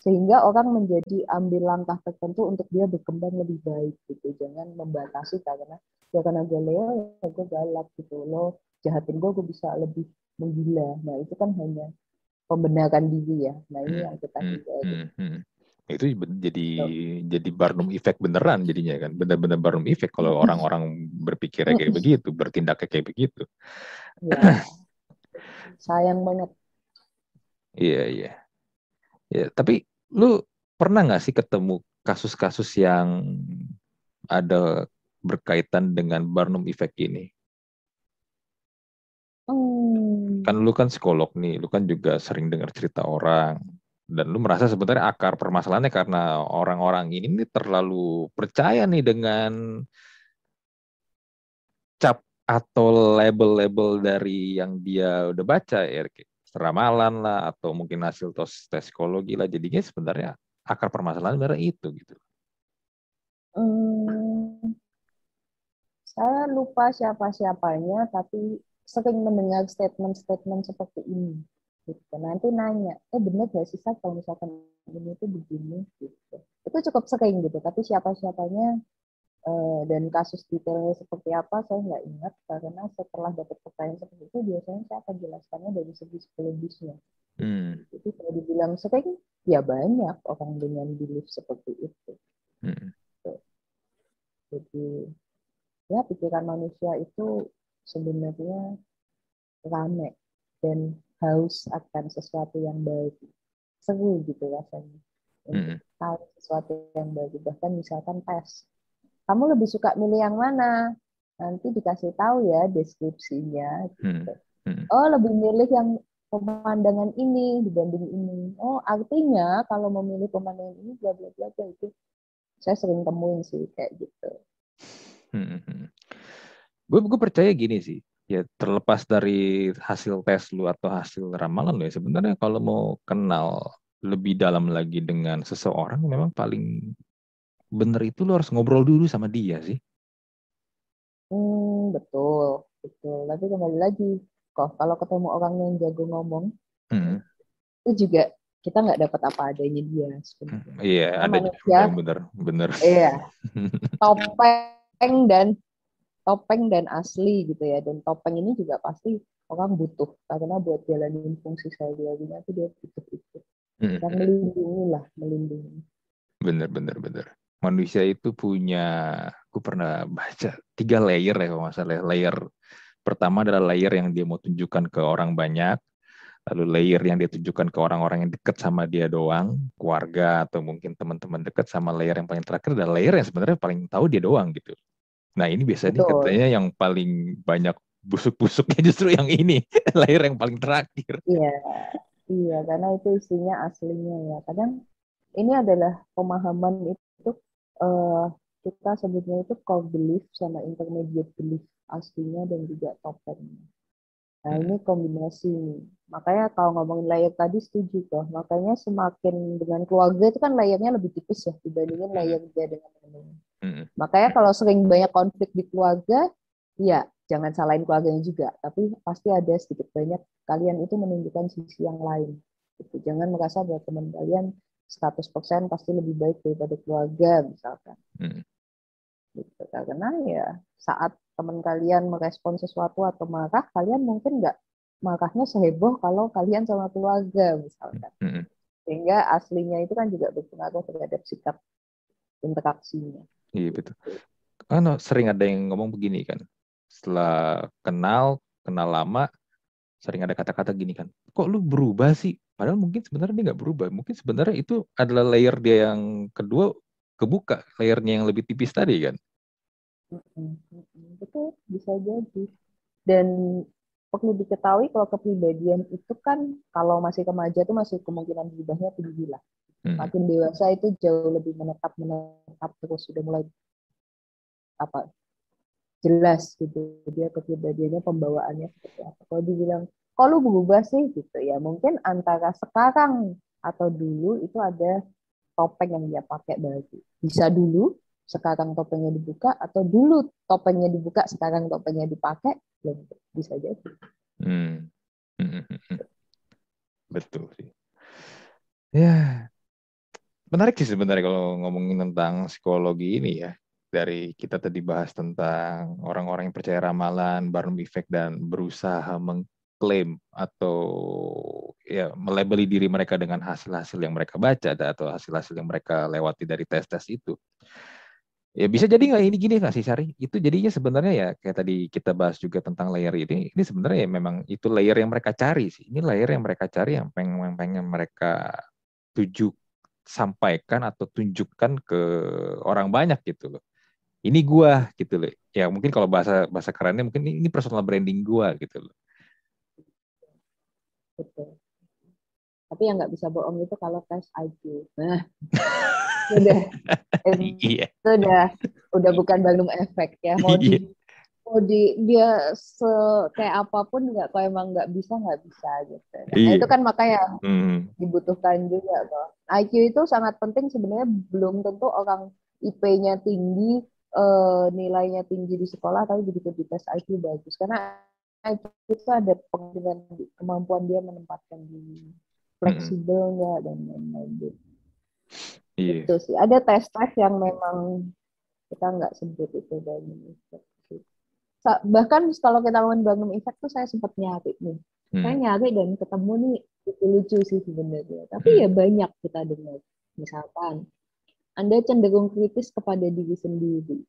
sehingga orang menjadi ambil langkah tertentu untuk dia berkembang lebih baik gitu jangan membatasi karena ya karena gue Leo ya gue galak gitu lo jahatin gue gue bisa lebih menggila nah itu kan hanya pembenaran diri ya nah ini hmm. yang kita hmm. Hmm. Hmm. itu jadi so. jadi Barnum effect beneran jadinya kan benar-benar Barnum effect kalau orang-orang berpikirnya kayak begitu bertindaknya kayak begitu ya. sayang banget Iya, iya. Ya, tapi lu pernah nggak sih ketemu kasus-kasus yang ada berkaitan dengan Barnum Effect ini? Hmm. Kan lu kan psikolog nih, lu kan juga sering dengar cerita orang. Dan lu merasa sebenarnya akar permasalahannya karena orang-orang ini terlalu percaya nih dengan cap atau label-label dari yang dia udah baca ya ramalan lah atau mungkin hasil tes, psikologi lah jadinya sebenarnya akar permasalahan sebenarnya itu gitu. Hmm, saya lupa siapa-siapanya tapi sering mendengar statement-statement seperti ini. Gitu. Nanti nanya, eh benar gak sih kalau misalkan ini itu begini gitu. Itu cukup sering gitu, tapi siapa-siapanya dan kasus detailnya seperti apa saya nggak ingat karena setelah dapat pertanyaan seperti itu biasanya saya akan jelaskannya dari segi psikologisnya. Hmm. Jadi kalau dibilang sering ya banyak orang dengan belief seperti itu. Hmm. Jadi ya pikiran manusia itu sebenarnya rame dan haus akan sesuatu yang baik. Seru gitu rasanya. Hmm. Tahu sesuatu yang baik. Bahkan misalkan tes kamu lebih suka milih yang mana? Nanti dikasih tahu ya deskripsinya. Gitu. Hmm. Hmm. Oh, lebih milih yang pemandangan ini dibanding ini. Oh, artinya kalau memilih pemandangan ini bla bla bla itu saya sering temuin sih kayak gitu. Hmm. Gue hmm. gue percaya gini sih. Ya terlepas dari hasil tes lu atau hasil ramalan lu ya sebenarnya kalau mau kenal lebih dalam lagi dengan seseorang memang paling bener itu lo harus ngobrol dulu sama dia sih. Hmm, betul, betul. Tapi kembali lagi, kok kalau ketemu orang yang jago ngomong, hmm. itu juga kita nggak dapat apa adanya dia sebenarnya. Hmm, iya, ada manusia, bener, bener. Iya, topeng dan topeng dan asli gitu ya. Dan topeng ini juga pasti orang butuh karena buat jalanin fungsi sehari-harinya itu dia butuh itu. Hmm. Yang melindungi lah, melindungi. Bener, bener, bener manusia itu punya, aku pernah baca tiga layer ya kalau masalah layer pertama adalah layer yang dia mau tunjukkan ke orang banyak, lalu layer yang dia tunjukkan ke orang-orang yang dekat sama dia doang, keluarga atau mungkin teman-teman dekat, sama layer yang paling terakhir adalah layer yang sebenarnya paling tahu dia doang gitu. Nah ini biasanya Betul. katanya yang paling banyak busuk-busuknya justru yang ini, layer yang paling terakhir. Iya, iya karena itu isinya aslinya ya. Kadang ini adalah pemahaman uh, kita sebutnya itu core belief sama intermediate belief aslinya dan juga topengnya. Nah hmm. ini kombinasi nih. Makanya kalau ngomongin layer tadi setuju kok. Makanya semakin dengan keluarga itu kan layernya lebih tipis ya dibandingin hmm. layer dia dengan temennya. Hmm. Makanya kalau sering banyak konflik di keluarga, ya jangan salahin keluarganya juga. Tapi pasti ada sedikit banyak kalian itu menunjukkan sisi yang lain. Gitu. Jangan merasa bahwa teman kalian 100% pasti lebih baik daripada keluarga misalkan. Hmm. Gitu. Karena ya saat teman kalian merespon sesuatu atau marah, kalian mungkin nggak marahnya seheboh kalau kalian sama keluarga misalkan. Hmm. Sehingga aslinya itu kan juga berpengaruh terhadap sikap interaksinya. Iya betul. Kan sering ada yang ngomong begini kan, setelah kenal, kenal lama, sering ada kata-kata gini kan, kok lu berubah sih? Padahal mungkin sebenarnya dia nggak berubah. Mungkin sebenarnya itu adalah layer dia yang kedua kebuka, layernya yang lebih tipis tadi kan. Betul, bisa jadi. Dan perlu diketahui kalau kepribadian itu kan kalau masih remaja itu masih kemungkinan berubahnya tinggi lah. Hmm. Makin dewasa itu jauh lebih menetap menetap terus sudah mulai apa jelas gitu dia kepribadiannya pembawaannya seperti apa. Kalau dibilang kalau berubah sih gitu ya mungkin antara sekarang atau dulu itu ada topeng yang dia pakai baju. Bisa dulu sekarang topengnya dibuka atau dulu topengnya dibuka sekarang topengnya dipakai belum bisa jadi hmm. betul sih ya menarik sih sebenarnya kalau ngomongin tentang psikologi ini ya dari kita tadi bahas tentang orang-orang yang percaya ramalan Barnum Effect dan berusaha mengklaim atau ya melabeli diri mereka dengan hasil-hasil yang mereka baca atau hasil-hasil yang mereka lewati dari tes-tes itu Ya bisa jadi nggak ini gini nggak sih Sari? Itu jadinya sebenarnya ya kayak tadi kita bahas juga tentang layer ini. Ini sebenarnya ya memang itu layer yang mereka cari sih. Ini layer yang mereka cari yang pengen pengen mereka tuju sampaikan atau tunjukkan ke orang banyak gitu loh. Ini gua gitu loh. Ya mungkin kalau bahasa bahasa kerennya mungkin ini personal branding gua gitu loh. Betul. Tapi yang nggak bisa bohong itu kalau tes IQ. Nah. udah iya. itu udah udah bukan Bandung efek ya mau di iya. mau di dia se kayak apa pun nggak kalau emang nggak bisa nggak bisa gitu nah, iya. itu kan makanya mm. dibutuhkan juga loh IQ itu sangat penting sebenarnya belum tentu orang IP-nya tinggi uh, nilainya tinggi di sekolah tapi begitu di tes IQ bagus karena itu ada pengembangan kemampuan dia menempatkan diri fleksibel nggak dan lain-lain gitu. Iya. Itu sih. Ada tes-tes yang memang kita nggak sebut itu Bandung Effect. Bahkan kalau kita ngomongin Bandung Effect tuh saya sempat nyari nih. Hmm. Saya nyari dan ketemu nih lucu-lucu sih sebenarnya. Tapi hmm. ya banyak kita dengar. Misalkan, Anda cenderung kritis kepada diri sendiri.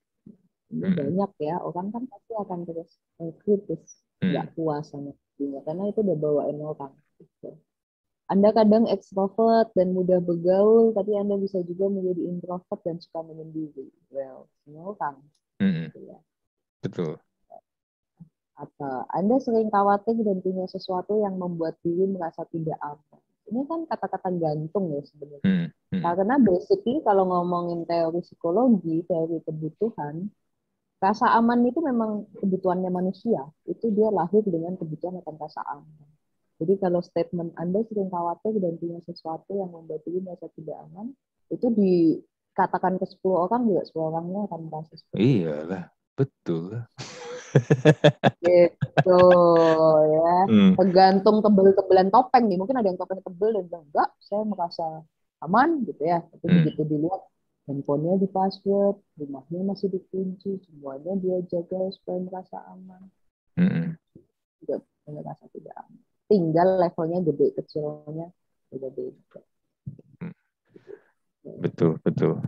Hmm. banyak ya, orang kan pasti akan terus eh, kritis, hmm. Nggak hmm. puas sama dirinya. Karena itu udah bawain orang. Gitu. Anda kadang ekstrovert dan mudah bergaul, tapi Anda bisa juga menjadi introvert dan suka menyendiri. Well, semua orang. Mm-hmm. Gitu ya. Betul. Atau Anda sering khawatir dan punya sesuatu yang membuat diri merasa tidak aman. Ini kan kata-kata gantung ya sebenarnya. Mm-hmm. Karena basically kalau ngomongin teori psikologi, teori kebutuhan, rasa aman itu memang kebutuhannya manusia. Itu dia lahir dengan kebutuhan akan rasa aman jadi kalau statement Anda sering khawatir dan punya sesuatu yang membuat diri merasa tidak aman, itu dikatakan ke 10 orang juga 10 orangnya akan merasa seperti Iyalah, betul. gitu ya. Hmm. Tergantung tebel-tebelan topeng nih. Mungkin ada yang topeng tebel dan bilang, enggak, saya merasa aman gitu ya. Tapi hmm. begitu dilihat handphonenya di password, rumahnya masih dikunci, semuanya dia jaga supaya merasa aman. Hmm. Tidak merasa tidak aman tinggal levelnya gede kecilnya beda beda hmm. betul betul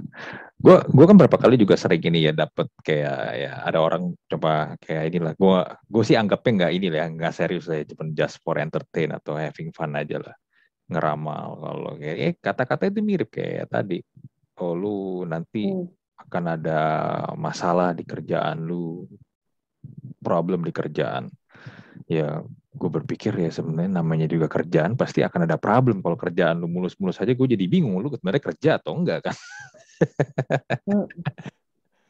gue gue kan berapa kali juga sering ini ya dapat kayak ya ada orang coba kayak inilah gue gue sih anggapnya nggak ini lah nggak serius ya cuma just for entertain atau having fun aja lah ngeramal kalau kayak eh, kata-kata itu mirip kayak tadi oh lu nanti hmm. akan ada masalah di kerjaan lu problem di kerjaan. Ya gue berpikir ya sebenarnya namanya juga kerjaan pasti akan ada problem kalau kerjaan lu mulus-mulus aja. Gue jadi bingung lu sebenarnya kerja atau enggak kan? Hmm.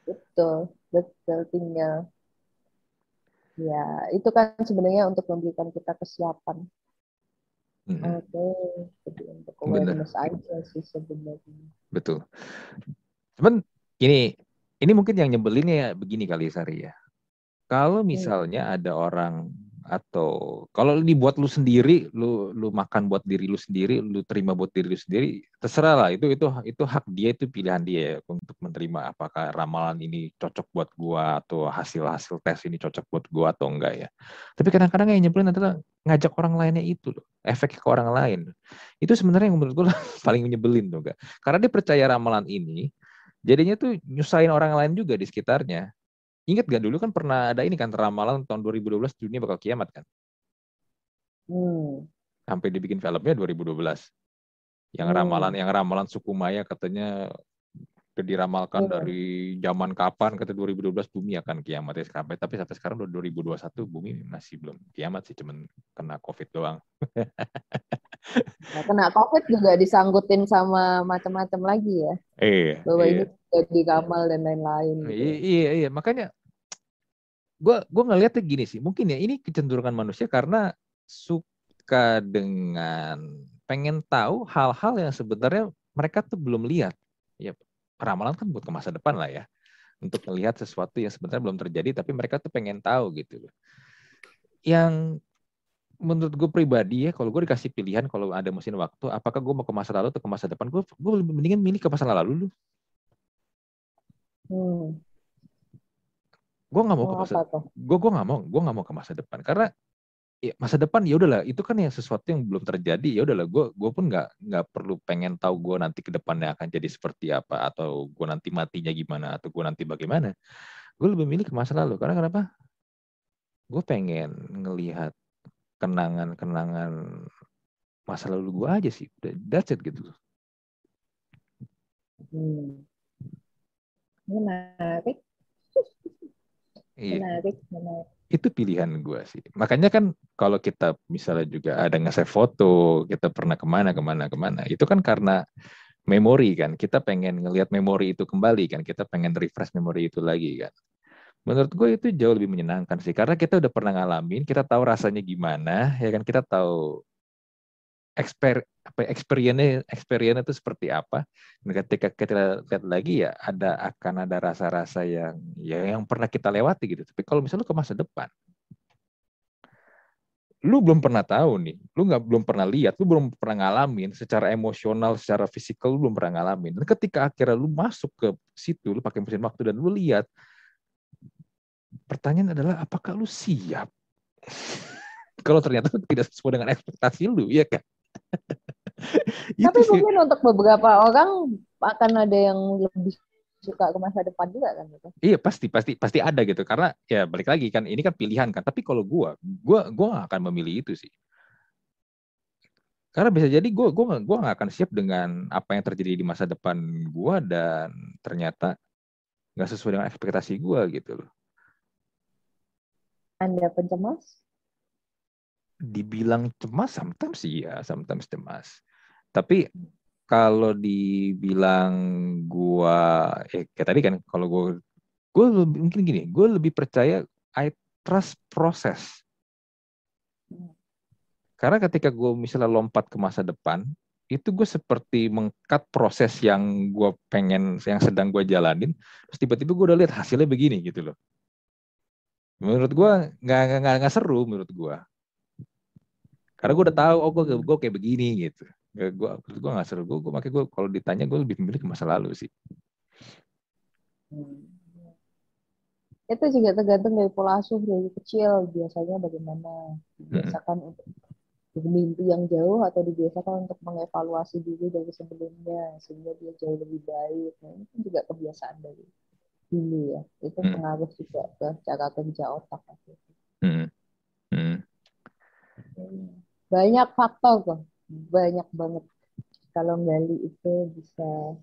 betul betul tinggal. Ya itu kan sebenarnya untuk memberikan kita kesiapan hmm. oke okay. jadi untuk awareness aja sih sebenarnya betul cuman ini ini mungkin yang nyebelinnya ya begini kali Sari ya kalau hmm. misalnya ada orang atau kalau dibuat lu sendiri, lu lu makan buat diri lu sendiri, lu terima buat diri lu sendiri, terserah lah itu itu itu hak dia itu pilihan dia ya, untuk menerima apakah ramalan ini cocok buat gua atau hasil hasil tes ini cocok buat gua atau enggak ya. Tapi kadang-kadang yang nyebelin adalah ngajak orang lainnya itu efek ke orang lain. Itu sebenarnya yang menurut gua paling nyebelin tuh enggak. Karena dia percaya ramalan ini, jadinya tuh nyusahin orang lain juga di sekitarnya Ingat gak dulu kan pernah ada ini kan ramalan tahun 2012 dunia bakal kiamat kan? Hmm. Sampai dibikin filmnya 2012. Yang hmm. ramalan yang ramalan suku Maya katanya diramalkan yeah. dari zaman kapan kata 2012 bumi akan kiamat ya sampai tapi sampai sekarang udah 2021 bumi masih belum kiamat sih cuman kena covid doang. nah, kena covid juga disangkutin sama macam-macam lagi ya. Iya. Bahwa iya. ini jadi kamal dan lain-lain. Gitu. Iya, iya iya makanya gue gue ngeliatnya gini sih mungkin ya ini kecenderungan manusia karena suka dengan pengen tahu hal-hal yang sebenarnya mereka tuh belum lihat. Ya ramalan kan buat ke masa depan lah ya untuk melihat sesuatu yang sebenarnya belum terjadi tapi mereka tuh pengen tahu gitu yang menurut gue pribadi ya kalau gue dikasih pilihan kalau ada mesin waktu apakah gue mau ke masa lalu atau ke masa depan gue gue lebih mendingan milih ke masa lalu lu hmm. Gue nggak mau ke masa gue gue nggak mau gue nggak mau ke masa depan. Karena ya, masa depan ya udahlah itu kan ya sesuatu yang belum terjadi ya udahlah gue gue pun nggak nggak perlu pengen tahu gue nanti ke depannya akan jadi seperti apa atau gue nanti matinya gimana atau gue nanti bagaimana. Gue lebih milih ke masa lalu karena kenapa? Gue pengen ngelihat kenangan-kenangan masa lalu gue aja sih that's it gitu. Hmm. menarik iya. menarik menarik itu pilihan gue sih. Makanya kan kalau kita misalnya juga ada nge-save foto, kita pernah ke mana, ke mana, ke mana, itu kan karena memori kan. Kita pengen ngelihat memori itu kembali kan. Kita pengen refresh memori itu lagi kan. Menurut gue itu jauh lebih menyenangkan sih. Karena kita udah pernah ngalamin, kita tahu rasanya gimana, ya kan. Kita tahu exper apa experience experience itu seperti apa? Dan ketika kita lihat lagi ya ada akan ada rasa-rasa yang ya yang pernah kita lewati gitu. Tapi kalau misalnya lu ke masa depan lu belum pernah tahu nih lu nggak belum pernah lihat lu belum pernah ngalamin secara emosional secara fisikal lu belum pernah ngalamin. Dan ketika akhirnya lu masuk ke situ lu pakai mesin waktu dan lu lihat pertanyaan adalah apakah lu siap? Kalau ternyata tidak sesuai dengan ekspektasi lu ya kan Tapi sih. mungkin untuk beberapa orang akan ada yang lebih suka ke masa depan juga kan gitu. Iya pasti pasti pasti ada gitu karena ya balik lagi kan ini kan pilihan kan tapi kalau gue gue gue akan memilih itu sih karena bisa jadi gue gue gue gak akan siap dengan apa yang terjadi di masa depan gue dan ternyata nggak sesuai dengan ekspektasi gue gitu loh. Anda pencemas? Dibilang cemas sometimes iya sometimes cemas. Tapi kalau dibilang gua eh kayak tadi kan kalau gua gua lebih, mungkin gini gue lebih percaya I trust proses karena ketika gue misalnya lompat ke masa depan itu gue seperti mengkat proses yang gue pengen yang sedang gue jalanin terus tiba-tiba gue udah lihat hasilnya begini gitu loh. Menurut gue nggak nggak seru menurut gue karena gue udah tahu oh gue gue kayak begini gitu gue gue nggak seru gue gue makanya gue kalau ditanya gue lebih memilih ke masa lalu sih hmm. itu juga tergantung dari pola asuh dari kecil biasanya bagaimana dibiasakan hmm. untuk bermimpi yang jauh atau dibiasakan untuk mengevaluasi diri dari sebelumnya sehingga dia jauh lebih baik nah ini kan juga kebiasaan dari dulu ya itu hmm. pengaruh juga ke cara kerja otak hmm. Hmm. Hmm banyak faktor kok banyak banget. Kalau Gali itu bisa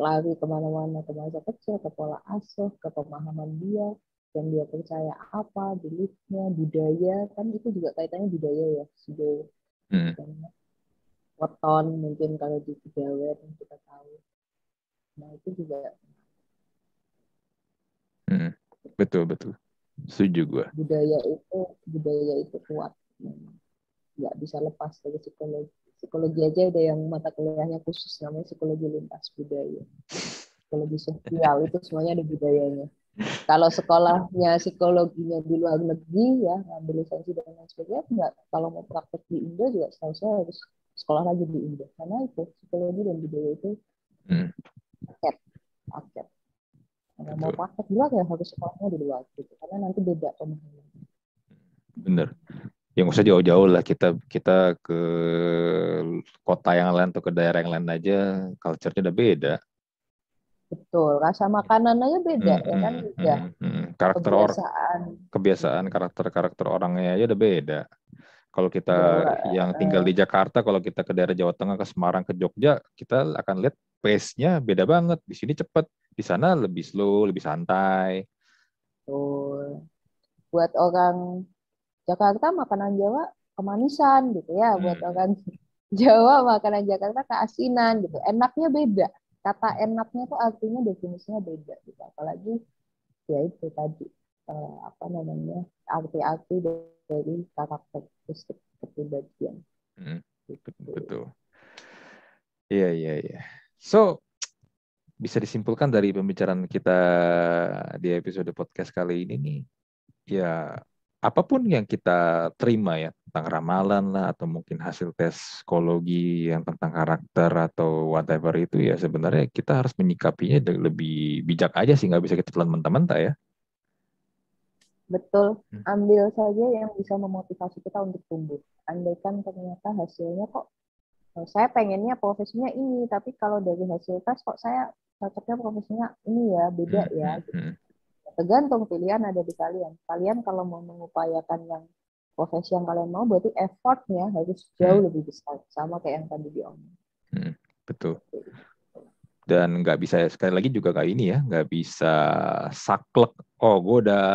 lari ke mana-mana ke masa kecil ke pola asuh ke pemahaman dia yang dia percaya apa beliefnya budaya. Kan itu juga kaitannya budaya ya sudah hmm. weton mungkin kalau di Kejawen kita tahu. Nah itu juga hmm. betul betul. Setuju gue budaya itu budaya itu kuat nggak bisa lepas dari psikologi psikologi aja ada yang mata kuliahnya khusus namanya psikologi lintas budaya. Psikologi sosial itu semuanya ada budayanya. Kalau sekolahnya psikologinya di luar negeri ya ambil lisensi dan lain sebagainya nggak. Kalau mau praktek di Indo juga setahu saya harus sekolah lagi di Indo. Karena itu psikologi dan budaya itu hmm. paket paket. Kalau mau praktek di luar ya harus sekolahnya di luar gitu. Karena nanti beda pemahaman. Bener yang usah jauh-jauh lah kita kita ke kota yang lain atau ke daerah yang lain aja culture-nya udah beda betul rasa makanannya beda hmm, ya kan beda hmm, hmm. karakter kebiasaan kebiasaan karakter karakter orangnya aja udah beda kalau kita ya, yang tinggal di Jakarta kalau kita ke daerah Jawa Tengah ke Semarang ke Jogja kita akan lihat pace-nya beda banget. Di sini cepet, di sana lebih slow, lebih santai. Betul. Buat orang Jakarta makanan Jawa kemanisan gitu ya. Hmm. Buat orang Jawa makanan Jakarta keasinan gitu. Enaknya beda. Kata enaknya tuh artinya definisinya beda gitu. Apalagi ya itu tadi uh, apa namanya arti-arti dari karakteristik kepribadian. Hmm. Gitu. Betul. Iya iya iya. So bisa disimpulkan dari pembicaraan kita di episode podcast kali ini nih, ya apa pun yang kita terima ya tentang ramalan lah atau mungkin hasil tes psikologi yang tentang karakter atau whatever itu ya sebenarnya kita harus menyikapinya lebih bijak aja sih nggak bisa kita telan mentah-mentah ya. Betul, hmm. ambil saja yang bisa memotivasi kita untuk tumbuh. Andaikan ternyata hasilnya kok oh, saya pengennya profesinya ini, tapi kalau dari hasil tes kok saya cocoknya profesinya ini ya, beda hmm. ya. Gitu. Hmm. Tergantung pilihan ada di kalian. Kalian kalau mau mengupayakan yang profesi yang kalian mau, berarti effortnya harus jauh hmm. lebih besar. Sama kayak yang tadi diomong. Hmm, betul. Dan nggak bisa sekali lagi juga kayak ini ya, nggak bisa saklek. Oh, gue udah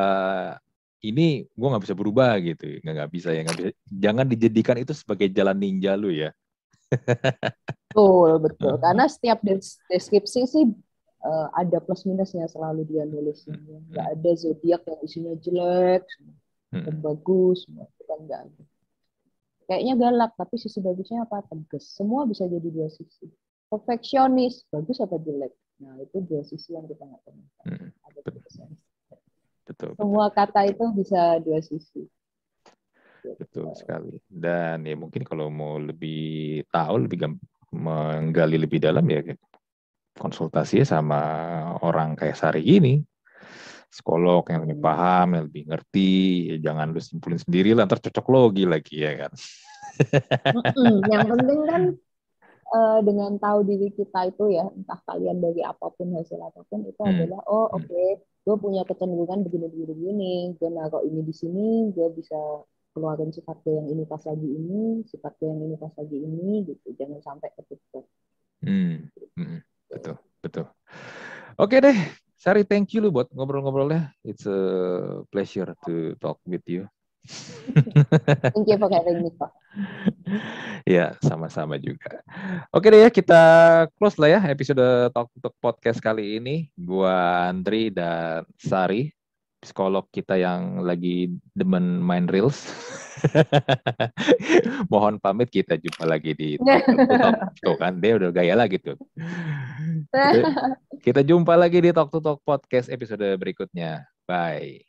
ini gue nggak bisa berubah gitu, nggak nggak bisa ya nggak bisa. Jangan dijadikan itu sebagai jalan ninja lu ya. betul betul. Karena setiap deskripsi sih uh, ada plus minusnya selalu dia nulisnya. Hmm. Nggak ada zodiak yang isinya jelek, hmm. dan bagus, semua itu kan nggak ada. Kayaknya galak, tapi sisi bagusnya apa? Tegas. Semua bisa jadi dua sisi. Perfeksionis, bagus apa jelek? Nah, itu dua sisi yang kita nggak pernah Hmm. Ada betul. betul. Semua betul. kata itu bisa dua sisi. Betul sekali. Dan ya mungkin kalau mau lebih tahu, lebih menggali lebih dalam ya konsultasi sama orang kayak Sari ini psikolog yang lebih paham, yang lebih ngerti, ya jangan lu simpulin sendiri lah, ntar cocok logi lagi ya kan. yang penting kan uh, dengan tahu diri kita itu ya, entah kalian dari apa pun hasil apa pun itu hmm. adalah oh oke, okay, gue punya kecenderungan begini-begini begini, gue naruh ini di sini, gue bisa keluarin sifat gue yang ini pas lagi ini, sifat gue yang ini pas lagi ini, gitu. Jangan sampai ketutup. Hmm. hmm. Betul, betul. Oke deh, Sari, thank you lu buat ngobrol-ngobrolnya. It's a pleasure to talk with you. thank you for having me, Pak. ya, sama-sama juga. Oke deh ya, kita close lah ya episode Talk Talk Podcast kali ini. Gua Andri dan Sari psikolog kita yang lagi demen main reels. Mohon pamit kita jumpa lagi di Talk Tuh kan dia udah gaya lagi tuh. Kita, kita jumpa lagi di Talk to Talk podcast episode berikutnya. Bye.